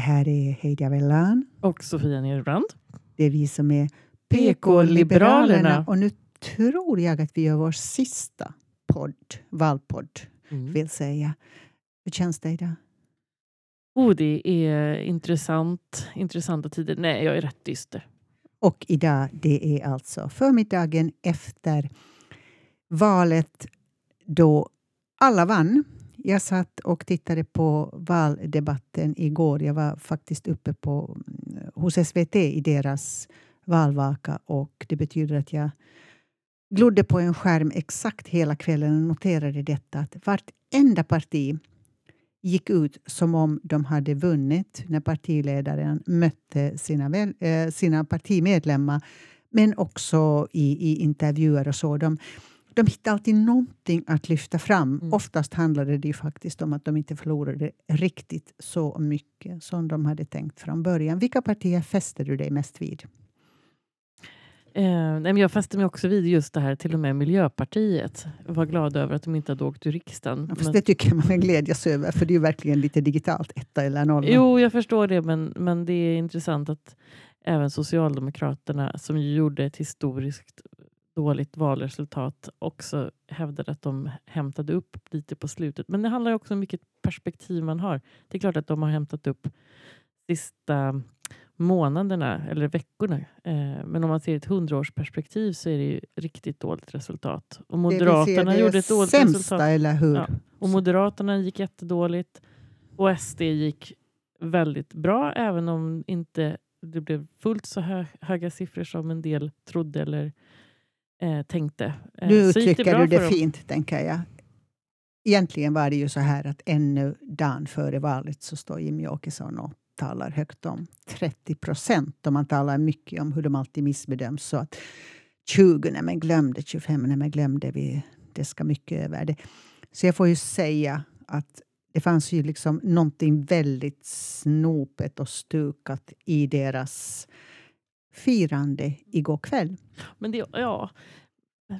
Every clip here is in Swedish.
Det här är Heidi Avellan. Och Sofia Nerbrand. Det är vi som är PK-liberalerna. Och nu tror jag att vi gör vår sista podd, valpodd, Mm. vill säga. Hur känns det idag? Oh, det är intressant, intressanta tider. Nej, jag är rätt dyster. Och idag, det är alltså förmiddagen efter valet då alla vann. Jag satt och tittade på valdebatten igår. Jag var faktiskt uppe på, mm, hos SVT i deras valvaka och det betyder att jag glodde på en skärm exakt hela kvällen och noterade detta att vartenda parti gick ut som om de hade vunnit när partiledaren mötte sina, väl, eh, sina partimedlemmar men också i, i intervjuer och så. De, de hittade alltid någonting att lyfta fram. Mm. Oftast handlade det ju faktiskt om att de inte förlorade riktigt så mycket som de hade tänkt från början. Vilka partier fäster du dig mest vid? Eh, nej, jag fäste mig också vid just det här, till och med Miljöpartiet var glada över att de inte hade åkt ur riksdagen. Ja, Men- Det tycker man kan glädjas över, för det är ju verkligen lite digitalt, etta eller nolla. Jo, jag förstår det, men, men det är intressant att även Socialdemokraterna, som gjorde ett historiskt dåligt valresultat, också hävdade att de hämtade upp lite på slutet. Men det handlar också om vilket perspektiv man har. Det är klart att de har hämtat upp sista månaderna eller veckorna. Eh, men om man ser ett hundraårsperspektiv så är det ju riktigt dåligt resultat. Och Det Moderaterna det gjorde ett dåligt sämsta, resultat. eller hur? Ja. Och Moderaterna gick jättedåligt. Och SD gick väldigt bra, även om inte det blev fullt så hö höga siffror som en del trodde eller eh, tänkte. Eh, Nu uttrycker du det för dem. fint, tänker jag. Egentligen var det ju så här att ännu dagen före valet så står Jimmy Åkesson och talar högt om 30 procent. Och man talar mycket om hur de alltid missbedöms. Så att 20, nej men glömde, 25, nej men glömde vi. Det ska mycket över det. Så jag får ju säga att det fanns ju liksom någonting väldigt snopet och stukat i deras firande igår kväll. Men det, ja,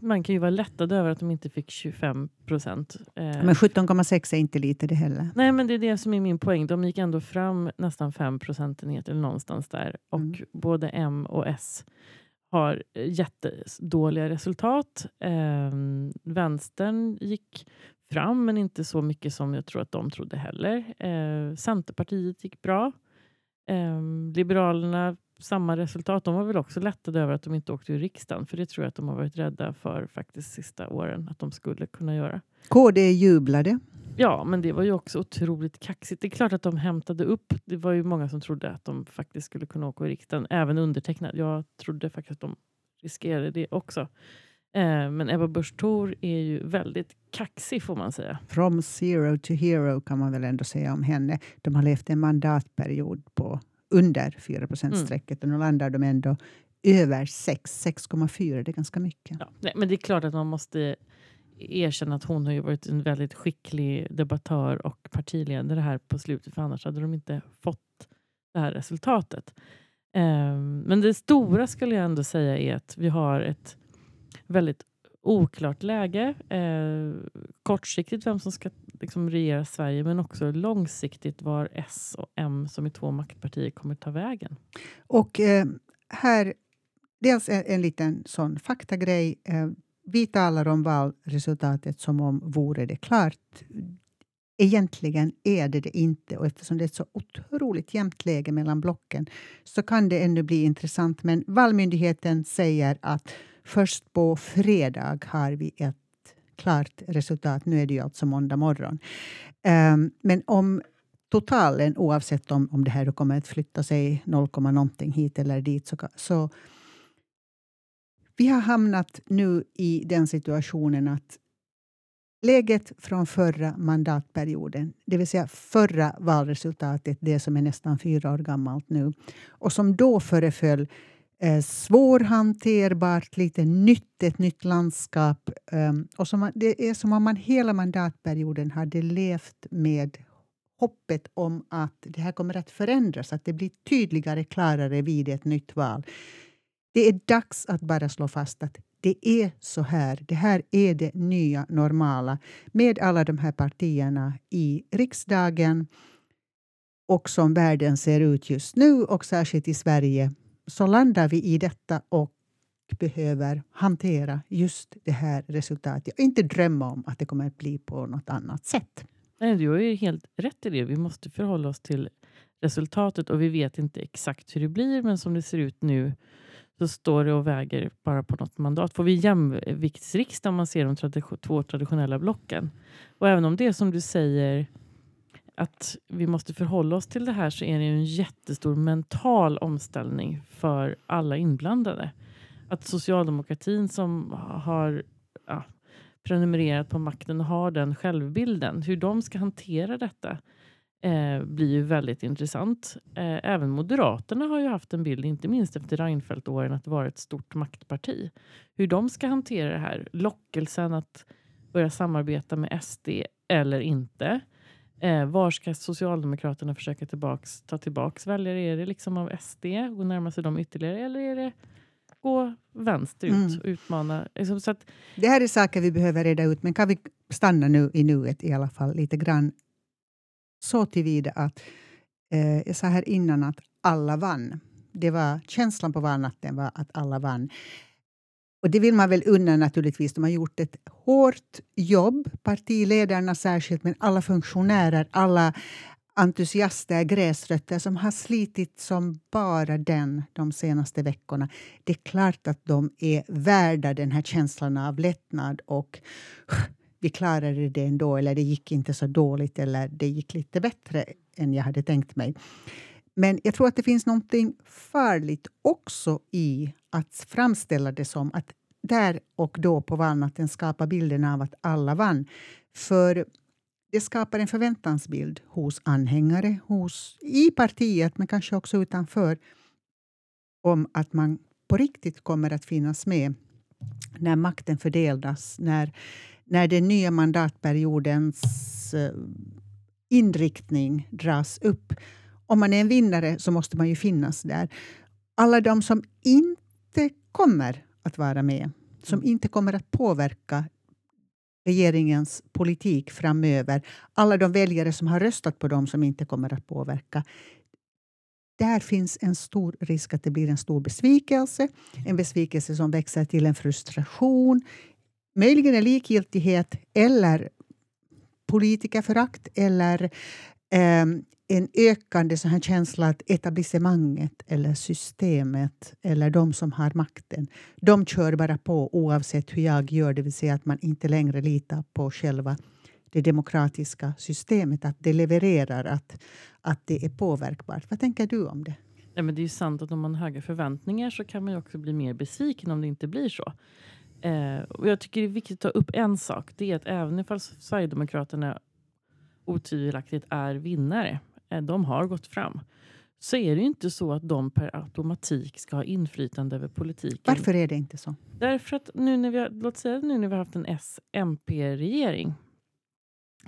man kan ju vara lättad över att de inte fick 25 procent. Eh, Men 17,6 är inte lite det heller. Nej, men det är det som är min poäng. De gick ändå fram nästan 5 procentenheter någonstans där. Och Mm. både M och S har eh, jättedåliga resultat. Eh, vänstern gick fram, men inte så mycket som jag tror att de trodde heller. Eh, Centerpartiet gick bra. Eh, Liberalerna, samma resultat. De var väl också lättade över att de inte åkte ur riksdagen. För det tror jag att de har varit rädda för faktiskt sista åren att de skulle kunna göra. KD jublade. Ja, men det var ju också otroligt kaxigt. Det är klart att de hämtade upp. Det var ju många som trodde att de faktiskt skulle kunna åka i riksdagen. Även undertecknad. Jag trodde faktiskt att de riskerade det också. Eh, men Ebba Busch Thor är ju väldigt kaxig får man säga. From zero to hero kan man väl ändå säga om henne. De har levt en mandatperiod på under 4 strecket och nu landar de ändå över 6, 6,4. Det är ganska mycket. Ja, nej, men det är klart att man måste erkänna att hon har ju varit en väldigt skicklig debattör och partiledare här på slutet. För annars hade de inte fått det här resultatet. Ehm, men det stora skulle jag ändå säga är att vi har ett väldigt oklart läge. Eh, kortsiktigt vem som ska liksom, regera Sverige men också långsiktigt var S och M som är två maktpartier kommer ta vägen. Och eh, här, dels en, en liten sån faktagrej. Eh, vi talar om valresultatet som om vore det klart. Egentligen är det det inte och eftersom det är ett så otroligt jämnt läge mellan blocken så kan det ännu bli intressant. Men Valmyndigheten säger att först på fredag har vi ett klart resultat. Nu är det ju alltså måndag morgon. Ehm, men om totalen, oavsett om, om det här då kommer att flytta sig 0, någonting hit eller dit, så, så vi har hamnat nu i den situationen att läget från förra mandatperioden, det vill säga förra valresultatet, det som är nästan fyra år gammalt nu, och som då föreföll eh, svårhanterbart, lite nytt, ett nytt landskap. Ehm, och som, man- det är som om man hela mandatperioden hade levt med hoppet om att det här kommer att förändras, att det blir tydligare, klarare vid ett nytt val. Det är dags att bara slå fast att det är så här. Det här är det nya normala med alla de här partierna i riksdagen och som världen ser ut just nu och särskilt i Sverige så landar vi i detta och behöver hantera just det här resultatet och inte drömma om att det kommer att bli på något annat sätt. Nej, du har ju helt rätt i det. Vi måste förhålla oss till resultatet och vi vet inte exakt hur det blir men som det ser ut nu så står det och väger bara på något mandat. Får vi jämviktsriksdag om man ser de två traditionella blocken. Och även om det är som du säger att vi måste förhålla oss till det här så är det en jättestor mental omställning för alla inblandade. Att socialdemokratin som har ja, prenumererat på makten har den självbilden. Hur de ska hantera detta eh, blir ju väldigt intressant. Eh, även Moderaterna har ju haft en bild, inte minst efter Reinfeldt-åren, att vara ett stort maktparti. Hur de ska hantera det här, lockelsen att börja samarbeta med SD eller inte. Eh, var ska Socialdemokraterna försöka tillbaks, ta tillbaka väljare? Är det liksom av SD och närma sig dem ytterligare eller är det gå vänsterut mm. och utmana? Liksom, så att, det här är saker vi behöver reda ut, men kan vi stanna nu i nuet i alla fall lite grann så tillvida att eh, jag sa här innan att alla vann. Det var, känslan på valnatten var att alla vann. Och det vill man väl unna naturligtvis. De har gjort ett hårt jobb, partiledarna särskilt, men alla funktionärer, alla entusiaster, gräsrötter som har slitit som bara den de senaste veckorna. Det är klart att de är värda den här känslan av lättnad och vi klarade det ändå, eller det gick inte så dåligt, eller det gick lite bättre än jag hade tänkt mig. Men jag tror att det finns någonting farligt också i att framställa det som att där och då på valnatten skapa bilden av att alla vann. För det skapar en förväntansbild hos anhängare, hos, i partiet men kanske också utanför om att man på riktigt kommer att finnas med när makten fördelas, när när den nya mandatperiodens eh, inriktning dras upp. Om man är en vinnare så måste man ju finnas där. Alla de som inte inte kommer att vara med, som inte kommer att påverka regeringens politik framöver, alla de väljare som har röstat på dem som inte kommer att påverka, där finns en stor risk att det blir en stor besvikelse. En besvikelse som växer till en frustration, möjligen en likgiltighet eller politikerförakt eller eh, en ökande så här känsla att etablissemanget eller systemet eller de som har makten, de kör bara på oavsett hur jag gör. Det vill säga att man inte längre litar på själva det demokratiska systemet, att det levererar, att, att det är påverkbart. Vad tänker du om det? Ja, men det är sant att om man har höga förväntningar så kan man också bli mer besviken om det inte blir så. Eh, och jag tycker det är viktigt att ta upp en sak. Det är att även ifall Sverigedemokraterna otvivelaktigt är vinnare, de har gått fram, så är det inte så att de per automatik ska ha inflytande över politiken. Varför är det inte så? Därför att nu när vi har, låt säga nu när vi har haft en S-MP-regering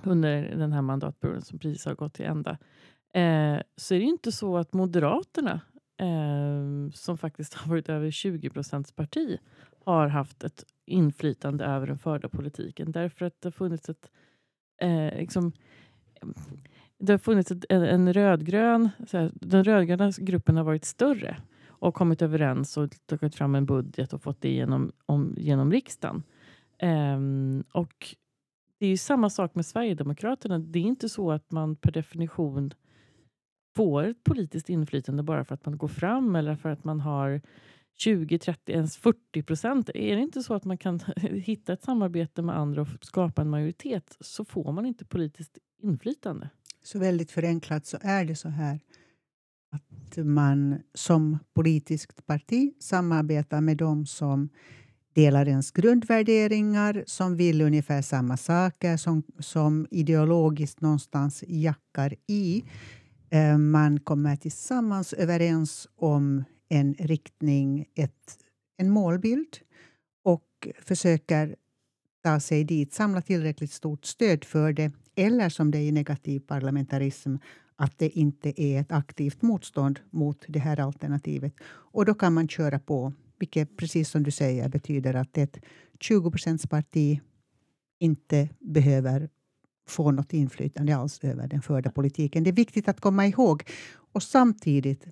under den här mandatperioden som precis har gått till ända, eh, så är det inte så att Moderaterna, eh, som faktiskt har varit över 20 procents parti, har haft ett inflytande över den förda politiken. Därför att det har funnits ett... Eh, liksom, det har funnits en, en rödgrön... Här, den rödgröna gruppen har varit större och kommit överens och tagit fram en budget och fått det genom, om, genom riksdagen. Um, och det är samma sak med Sverigedemokraterna. Det är inte så att man per definition får ett politiskt inflytande bara för att man går fram eller för att man har 20, 30, ens 40 procent. Är det inte så att man kan hitta ett samarbete med andra och skapa en majoritet så får man inte politiskt inflytande. Så väldigt förenklat så är det så här att man som politiskt parti samarbetar med dem som delar ens grundvärderingar, som vill ungefär samma saker, som, som ideologiskt någonstans jackar i. Eh, man kommer tillsammans överens om en riktning, ett, en målbild och försöker ta sig dit, samla tillräckligt stort stöd för det eller som det är i negativ parlamentarism att det inte är ett aktivt motstånd mot det här alternativet. Och då kan man köra på, vilket precis som du säger betyder att ett 20 parti inte behöver få något inflytande alls över den förda politiken. Det är viktigt att komma ihåg. Och samtidigt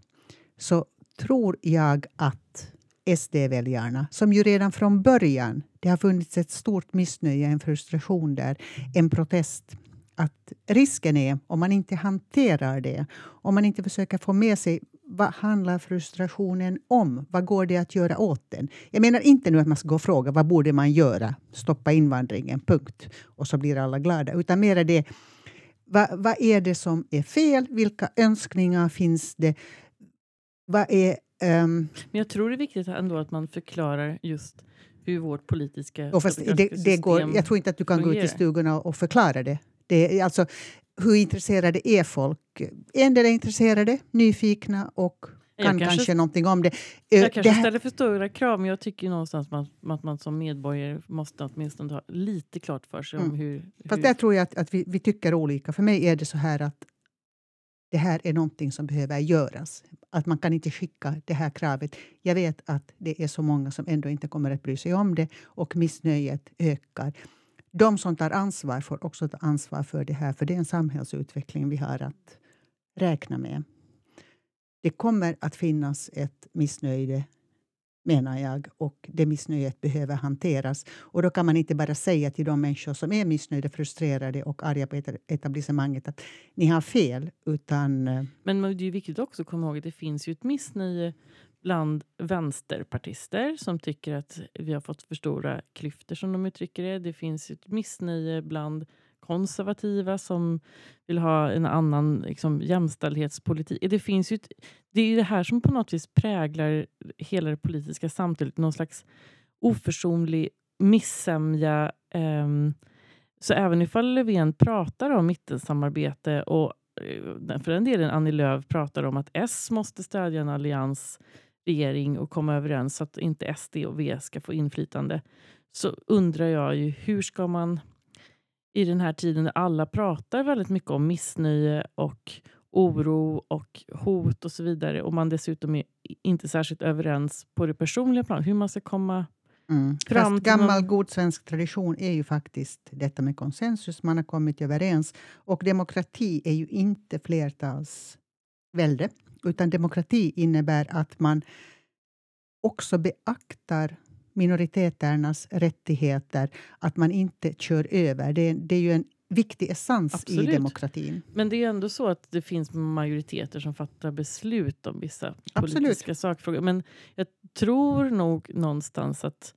så tror jag att SD-väljarna, som ju redan från början... Det har funnits ett stort missnöje, en frustration där, en protest. Att risken är, om man inte hanterar det, om man inte försöker få med sig vad handlar frustrationen om? Vad går det att göra åt den? Jag menar inte nu att man ska gå och fråga vad borde man göra? Stoppa invandringen, punkt. Och så blir alla glada. Utan mer det, vad, vad är det som är fel? Vilka önskningar finns det? Vad är... Um... Men jag tror det är viktigt ändå att man förklarar just hur vårt politiska fast det, det går, Jag tror inte att du kan fungerar. gå ut i stugorna och förklara det. Det alltså, hur intresserade är folk? En del är intresserade, nyfikna och kan kanske, kanske någonting om det. Jag kanske det ställer för stora krav, men jag tycker någonstans att man, att man som medborgare måste åtminstone ha lite klart för sig mm. om hur... Fast hur... där tror jag att, att vi, vi tycker olika. För mig är det så här att det här är någonting som behöver göras. Att man kan inte skicka det här kravet. Jag vet att det är så många som ändå inte kommer att bry sig om det och missnöjet ökar de som tar ansvar får också ta ansvar för det här, för det är en samhällsutveckling vi har att räkna med. Det kommer att finnas ett missnöje, menar jag, och det missnöjet behöver hanteras. Och då kan man inte bara säga till de människor som är missnöjda, frustrerade och arga på etablissemanget att ni har fel. Utan... Eh, Men det är viktigt också att komma ihåg att det finns ju ett missnöje bland vänsterpartister som tycker att vi har fått för stora klyftor som de uttrycker det. Det finns ett missnöje bland konservativa som vill ha en annan liksom, jämställdhetspolitik. Det, finns ju ett, det är det här som på något vis präglar hela det politiska samtalet. Någon slags oförsonlig missämja. Um, så även ifall Löfven pratar om mittensamarbete och eh, för den delen Annie Lööf pratar om att S måste stödja en allians regering och komma överens så att inte SD och V ska få inflytande så undrar jag ju hur ska man i den här tiden när alla pratar väldigt mycket om missnöje och oro och hot och så vidare och man dessutom är inte särskilt överens på det personliga planet, hur man ska komma Mm. Fram Fast gammal god svensk tradition är ju faktiskt detta med konsensus. Man har kommit överens. Och demokrati är ju inte flertalsvälde. Utan demokrati innebär att man också beaktar minoriteternas rättigheter, att man inte kör över. Det, det är ju en viktig essens Absolut. i demokratin. Men det är ändå så att det finns majoriteter som fattar beslut om vissa politiska Absolut. sakfrågor. Men jag tror nog någonstans att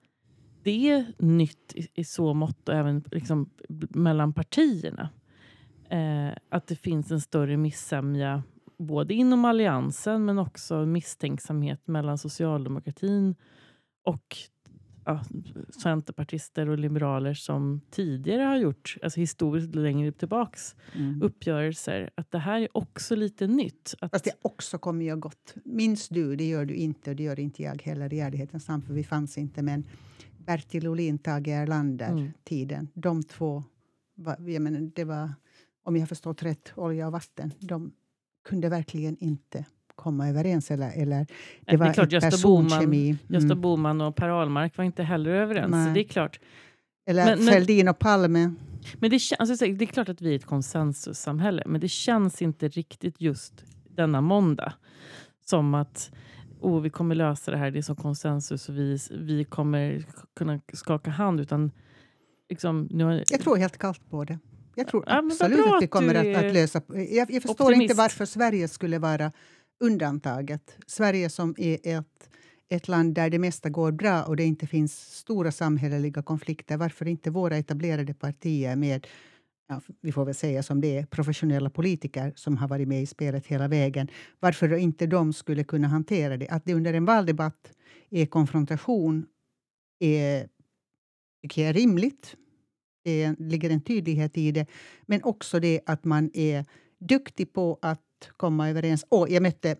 det är nytt i, i så mått, och även liksom mellan partierna. Eh, att det finns en större missämja både inom alliansen men också misstänksamhet mellan socialdemokratin och ja, centerpartister och liberaler som tidigare har gjort, alltså historiskt längre tillbaks, mm. uppgörelser. Att det här är också lite nytt. Att... Fast det också kommer ju gott. Minns du, det gör du inte och det gör inte jag heller i ärlighetens namn för vi fanns inte, men Bertil Ohlin, Tage Erlander, mm. tiden. De två, jag menar, det var, om jag förstått rätt, olja och vatten. De kunde verkligen inte komma överens. Eller, eller det var det är klart, Gösta Boman, mm. Gösta Boman och Per Ahlmark var inte heller överens. Det är klart. Eller men, Fälldin och Palme. Men det, alltså, det är klart att vi är ett konsensussamhälle, men det känns inte riktigt just denna måndag som att oh, vi kommer lösa det här, det är som konsensus och vi, vi kommer kunna skaka hand. Utan, liksom, nu har... Jag tror helt kallt på det. Jag tror ja, absolut att vi kommer att, att, lösa... Jag, jag förstår optimist. inte varför Sverige skulle vara undantaget. Sverige som är ett, ett land där det mesta går bra och det inte finns stora samhälleliga konflikter. Varför inte våra etablerade partier med ja, vi får väl säga som det är, professionella politiker som har varit med i spelet hela vägen. Varför inte de skulle kunna hantera det? Att det under en valdebatt är konfrontation är, tycker jag är rimligt. Det ligger en tydlighet i det. Men också det att man är duktig på att komma överens. Oh, jag mötte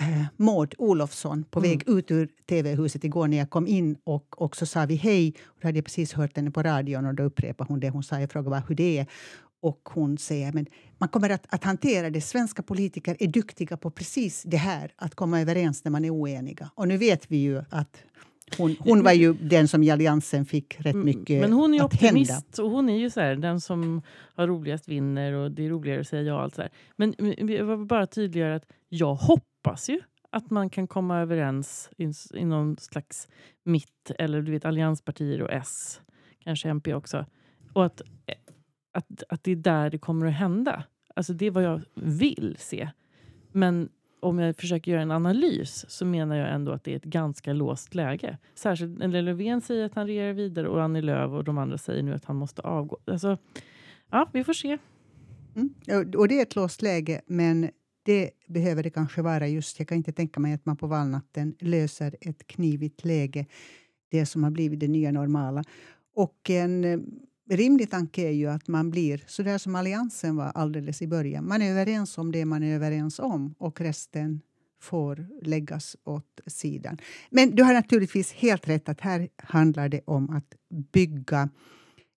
äh, Maud Olofsson på mm. väg ut ur tv-huset igår när jag kom in och, och så sa vi hej. Och då hade jag precis hört henne på radion och då upprepade hon det hon sa. Jag frågade bara hur det är. Och hon säger men man kommer att, att hantera det. Svenska politiker är duktiga på precis det här, att komma överens när man är oeniga. Och nu vet vi ju att Hon, hon var ju den som i Alliansen fick rätt Mm, mycket Men hon är att hända. optimist och hon är ju så här, den som har roligast vinner och det är roligare att säga ja. Allt så här. Men men jag vill bara tydliggöra att jag hoppas ju att man kan komma överens i, i någon slags mitt eller du vet allianspartier och S, kanske MP också. Och att, att, att det är där det kommer att hända. Alltså det är vad jag vill se. Men om jag försöker göra en analys så menar jag ändå att det är ett ganska låst läge. Särskilt när Löfven säger att han regerar vidare och Annie Lööf och de andra säger nu att han måste avgå. Alltså, ja, vi får se. Mm. Och- det är ett låst läge, men det behöver det kanske vara just. Jag kan inte tänka mig att man på valnatten löser ett knivigt läge, det som har blivit det nya normala. Och en eh, rimlig tanke är ju att man blir så där som Alliansen var alldeles i början. Man är överens om det man är överens om och resten får läggas åt sidan. Men du har naturligtvis helt rätt att här handlar det om att bygga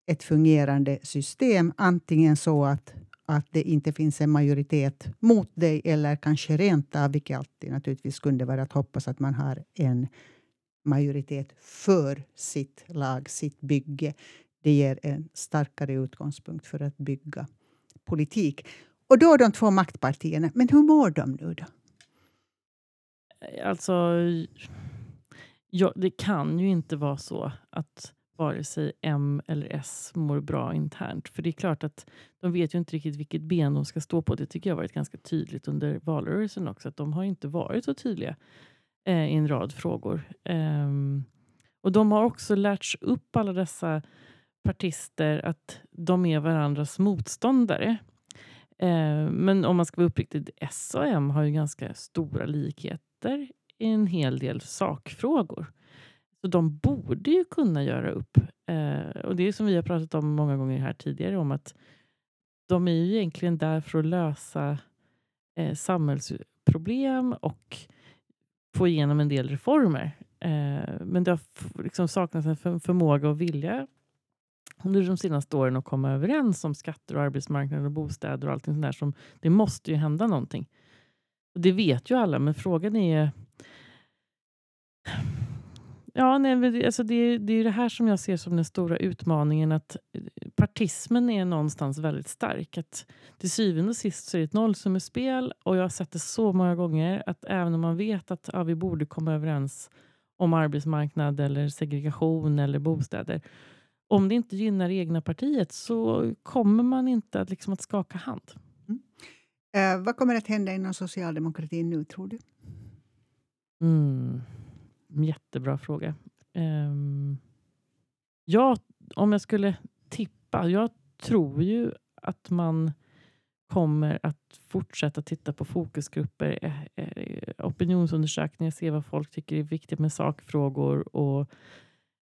ett fungerande system. Antingen så att, att det inte finns en majoritet mot dig eller kanske rent av, vilket alltid naturligtvis kunde vara att hoppas att man har en majoritet för sitt lag, sitt bygge. Det ger en starkare utgångspunkt för att bygga politik. Och då de två maktpartierna, men hur mår de nu då? Alltså, ja, det kan ju inte vara så att vare sig M eller S mår bra internt. För det är klart att de vet ju inte riktigt vilket ben de ska stå på. Det tycker jag varit ganska tydligt under valrörelsen också. Att de har inte varit så tydliga eh, i en rad frågor. Ehm, och de har också lärts upp alla dessa partister att de är varandras motståndare. Eh, men om man ska vara uppriktig, S och M har ju ganska stora likheter i en hel del sakfrågor. Så de borde ju kunna göra upp. Eh, och det är som vi har pratat om många gånger här tidigare om att de är ju egentligen där för att lösa eh, samhällsproblem och få igenom en del reformer. Eh, men det har liksom saknats en förmåga och vilja under de senaste åren att komma överens om skatter och arbetsmarknad och bostäder och allting sånt där. Som, det måste ju hända någonting. Och det vet ju alla, men frågan är... Ja, nej, det, alltså det, det är ju det här som jag ser som den stora utmaningen. Att eh, partismen är någonstans väldigt stark. Att till syvende och sist så är det ett nollsummespel. Och jag har sett det så många gånger att även om man vet att ja, vi borde komma överens om arbetsmarknad eller segregation eller bostäder. Om det inte gynnar det egna partiet så kommer man inte att, liksom, att skaka hand. Eh, vad kommer att hända inom socialdemokratin nu, tror du? Mm. Jättebra fråga. Um, ja, om jag skulle tippa. Jag tror ju att man kommer att fortsätta titta på fokusgrupper, eh, eh, opinionsundersökningar, se vad folk tycker är viktigt med sakfrågor och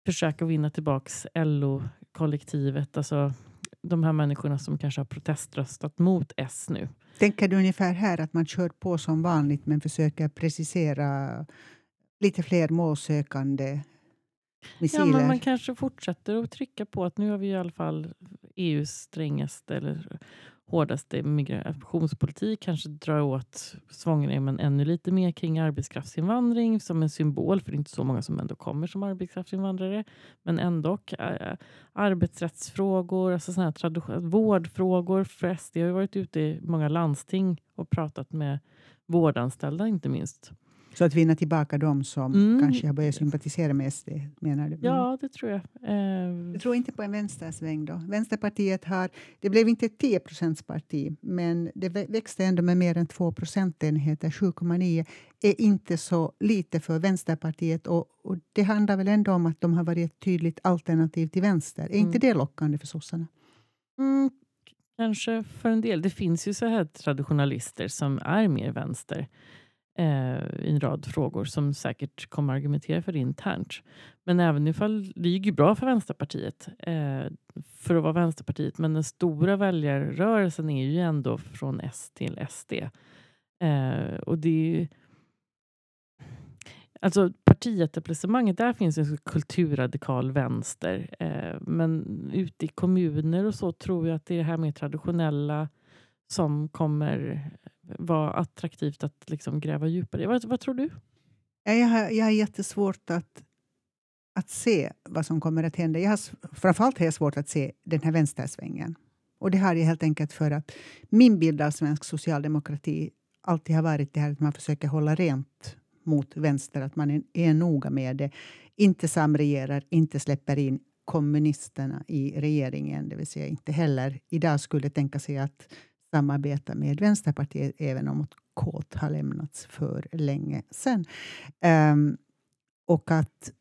försöka vinna tillbaks LO-kollektivet. Alltså de här människorna som kanske har proteströstat mot S nu. Tänker du ungefär här att man kör på som vanligt men försöker precisera lite fler målsökande Ja, missiler? men man kanske fortsätter att trycka på att nu har vi i alla fall EUs strängaste eller hårdaste migrationspolitik. Kanske drar åt svångremmen ännu lite mer kring arbetskraftsinvandring som en symbol. För det är inte så många som ändå kommer som arbetskraftsinvandrare. Men ändå. Äh, arbetsrättsfrågor, alltså såna här vårdfrågor. För SD har ju varit ute i många landsting och pratat med vårdanställda inte minst. Så att vinna tillbaka de som Mm. kanske har börjat sympatisera med SD, menar du? Mm. Ja, det tror jag. Eh, Jag tror inte på en vänstersväng då. Vänsterpartiet har, det blev inte ett 10 parti, men det vä- växte ändå med mer än 2 procentenheter. 7,9 är inte så lite för Vänsterpartiet och, och det handlar väl ändå om att de har varit ett tydligt alternativ till vänster. Är inte Mm. det lockande för sossarna? Mm, kanske för en del. Det finns ju så här traditionalister som är mer vänster Eh, i en rad frågor som säkert kommer argumentera för det internt. Men även ifall det gick ju bra för Vänsterpartiet eh, för att vara Vänsterpartiet. Men den stora väljarrörelsen är ju ändå från S till SD. Eh, och det är ju, Alltså partietablissemanget, där finns en kulturradikal vänster. Eh, men ute i kommuner och så tror jag att det är det här mer traditionella som kommer vara attraktivt att liksom gräva djupare i. Vad, vad tror du? Jag har, jag har jättesvårt att att se vad som kommer att hända. Jag har, framförallt har jag svårt att se den här vänstersvängen. Och det har jag helt enkelt för att min bild av svensk socialdemokrati alltid har varit det här att man försöker hålla rent mot vänster, att man är, är noga med det. Inte samregerar, inte släpper in kommunisterna i regeringen, det vill säga inte heller idag skulle tänka sig att samarbeta med Vänsterpartiet, även om kod har lämnats för länge sedan. Um, och att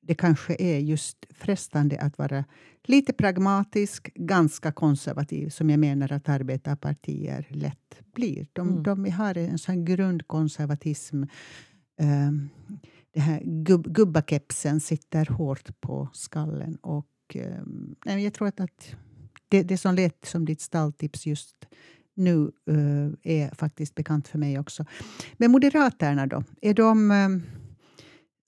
det kanske är just frestande att vara lite pragmatisk, ganska konservativ, som jag menar att arbetarpartier lätt blir. De, mm. de har en sån grundkonservatism. Um, det här gubb, gubbakepsen sitter hårt på skallen. Och, um, jag tror att, att det, det som lät som ditt stalltips just nu uh, är faktiskt bekant för mig också. Men Moderaterna då? Är de, uh,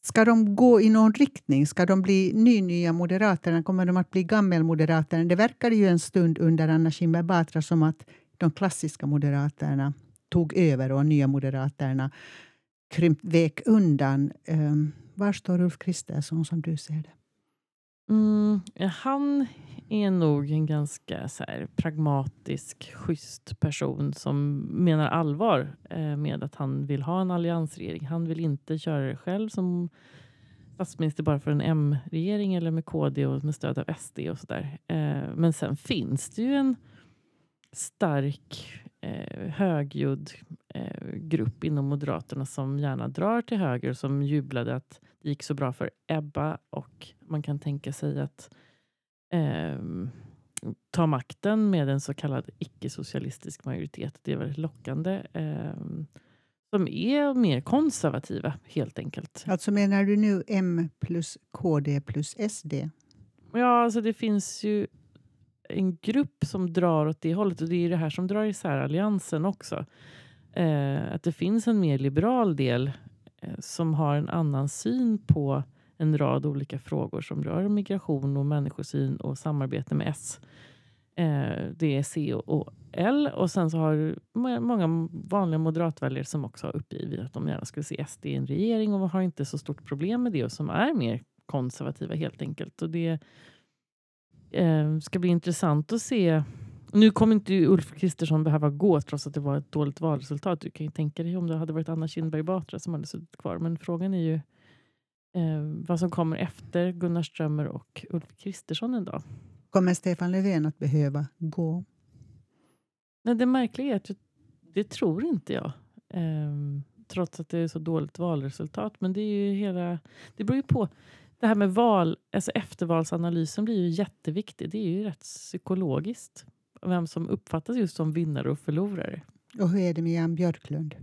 ska de gå i någon riktning? Ska de bli ny-nya Moderaterna? Kommer de att bli gammelmoderaterna? Det verkade ju en stund under Anna Kinberg Batra som att de klassiska Moderaterna tog över och nya Moderaterna krympt, vek undan. Um, var står Ulf Kristersson som du ser det? Mm, han är nog en ganska så här, pragmatisk, schysst person som menar allvar eh, med att han vill ha en alliansregering. Han vill inte köra det själv som statsminister bara för en M-regering eller med KD och med stöd av SD och sådär. Eh, men sen finns det ju en stark eh, högljudd eh, grupp inom Moderaterna som gärna drar till höger som jublade att det gick så bra för Ebba och man kan tänka sig att eh, ta makten med en så kallad icke-socialistisk majoritet. Det är väldigt lockande. Eh, som är mer konservativa helt enkelt. Alltså menar du nu M plus KD plus SD? Ja, alltså det finns ju en grupp som drar åt det hållet och det är det här som drar isär alliansen också. Eh, att det finns en mer liberal del eh, som har en annan syn på en rad olika frågor som rör migration och människosyn och samarbete med S. Eh, det är C och L och sen så har många vanliga moderatväljare som också har uppgivit att de gärna skulle se SD i en regering och har inte så stort problem med det och som är mer konservativa helt enkelt. Och det eh, ska bli intressant att se. Nu kommer inte Ulf Kristersson behöva gå trots att det var ett dåligt valresultat. Du kan ju tänka dig om det hade varit Anna Kinberg Batra som hade suttit kvar. Men frågan är ju eh, vad som kommer efter Gunnar Strömmer och Ulf Kristersson en dag. Kommer Stefan Löfven att behöva gå? Nej, det märkliga är att det tror inte jag. Eh, trots att det är så dåligt valresultat. Men det är ju hela... Det beror ju på det här med val, alltså eftervalsanalysen blir ju jätteviktig. Det är ju rätt psykologiskt. Vem som uppfattas just som vinnare och förlorare. Och hur är det med Jan Björklund?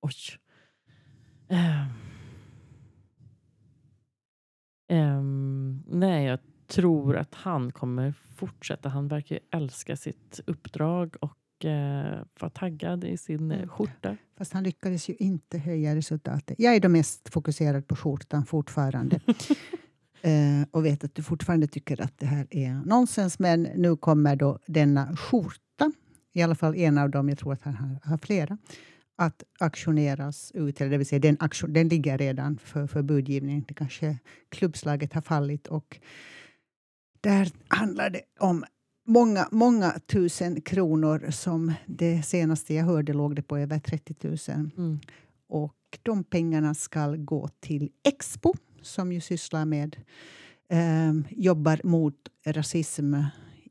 Oj. Um. Um, nej, jag tror att han kommer fortsätta. Han verkar älska sitt uppdrag och var taggad i sin eh, mm. skjorta. Fast han lyckades ju inte höja resultatet. Jag är då mest fokuserad på skjortan fortfarande. eh, och vet att du fortfarande tycker att det här är nonsens. Men nu kommer då denna skjorta, i alla fall en av dem, jag tror att han har, har flera, att auktioneras ut. Eller det vill säga, den, auktion, den ligger redan för, för budgivning. Det kanske klubbslaget har fallit. och där handlar det om många, många tusen kronor. som Det senaste jag hörde låg det på över 30 000. Mm. Och de pengarna ska gå till Expo som ju sysslar med eh, jobbar mot rasism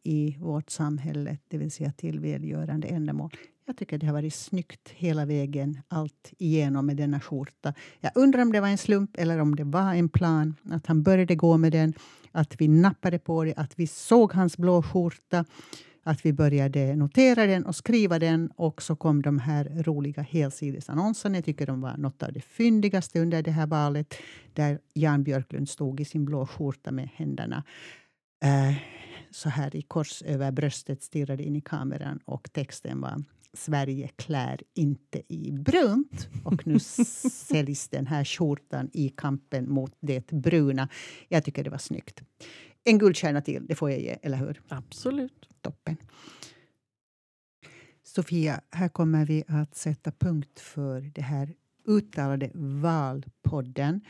i vårt samhälle, det vill säga till välgörande ändamål. Jag tycker det har varit snyggt hela vägen, allt igenom med denna skjorta. Jag undrar om det var en slump eller om det var en plan att han började gå med den, att vi nappade på det, att vi såg hans blå skjorta, att vi började notera den och skriva den och så kom de här roliga helsidesannonserna. Jag tycker de var något av det fyndigaste under det här valet där Jan Björklund stod i sin blå skjorta med händerna eh, så här i kors över bröstet, stirrade in i kameran och texten var Sverige klär inte i brunt. Och nu säljs den här skjortan i kampen mot det bruna. Jag tycker det var snyggt. En guldstjärna till, det får jag ge, eller hur? Absolut. Toppen. Sofia, här kommer vi att sätta punkt för det här uttalade valpodden.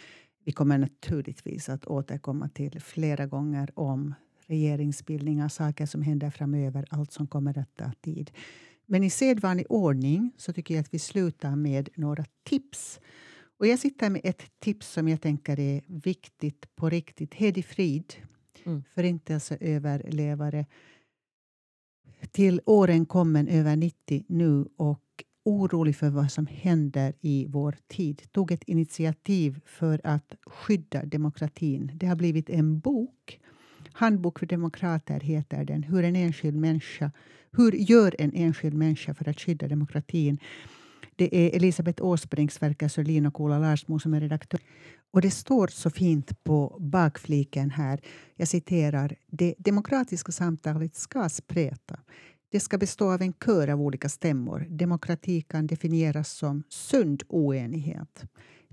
vi kommer naturligtvis att återkomma till flera gånger om regeringsbildningar, saker som händer framöver, allt som kommer att ta tid. Men i sedvanlig ordning så tycker jag att vi slutar med några tips. Och jag sitter med ett tips som jag tänker är viktigt på riktigt. Hedi Frid, mm. förintelseöverlevare till åren kommen över 90 nu och orolig för vad som händer i vår tid tog ett initiativ för att skydda demokratin. Det har blivit en bok. Handbok för demokrater heter den. Hur, en enskild människa, hur gör en enskild människa för att skydda demokratin? Det är Elisabeth Åsbrinks verk, alltså Sörlin och Ola Larsmo som är redaktör. Och det står så fint på bakfliken här, jag citerar, det demokratiska samtalet ska spreta. Det ska bestå av en kör av olika stämmor. Demokrati kan definieras som sund oenighet.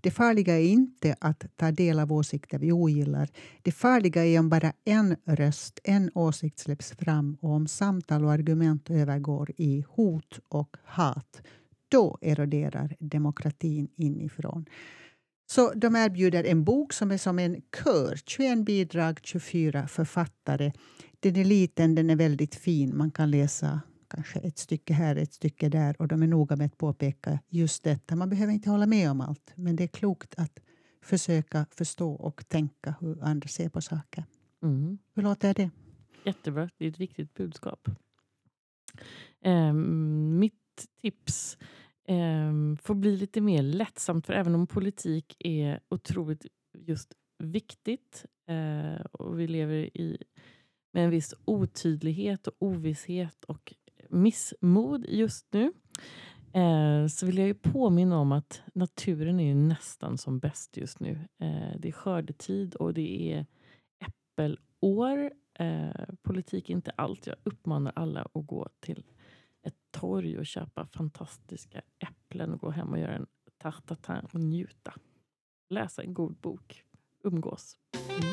Det farliga är inte att ta del av åsikter vi ogillar. Det farliga är om bara en röst, en åsikt släpps fram och om samtal och argument övergår i hot och hat. Då eroderar demokratin inifrån. Så de erbjuder en bok som är som en kör. 21 bidrag, 24 författare. Den är liten, den är väldigt fin. Man kan läsa kanske ett stycke här, ett stycke där och de är noga med att påpeka just detta. Man behöver inte hålla med om allt, men det är klokt att försöka förstå och tänka hur andra ser på saker. Mm. Hur låter det? Jättebra. Det är ett viktigt budskap. Um, mitt tips um, får bli lite mer lättsamt, för även om politik är otroligt just viktigt uh, och vi lever i med en viss otydlighet och ovisshet och missmod just nu eh, så vill jag ju påminna om att naturen är nästan som bäst just nu. Eh, det är skördetid och det är äppelår. Eh, politik är inte allt. Jag uppmanar alla att gå till ett torg och köpa fantastiska äpplen och gå hem och göra en tarte och njuta. Läsa en god bok. Umgås. Mm.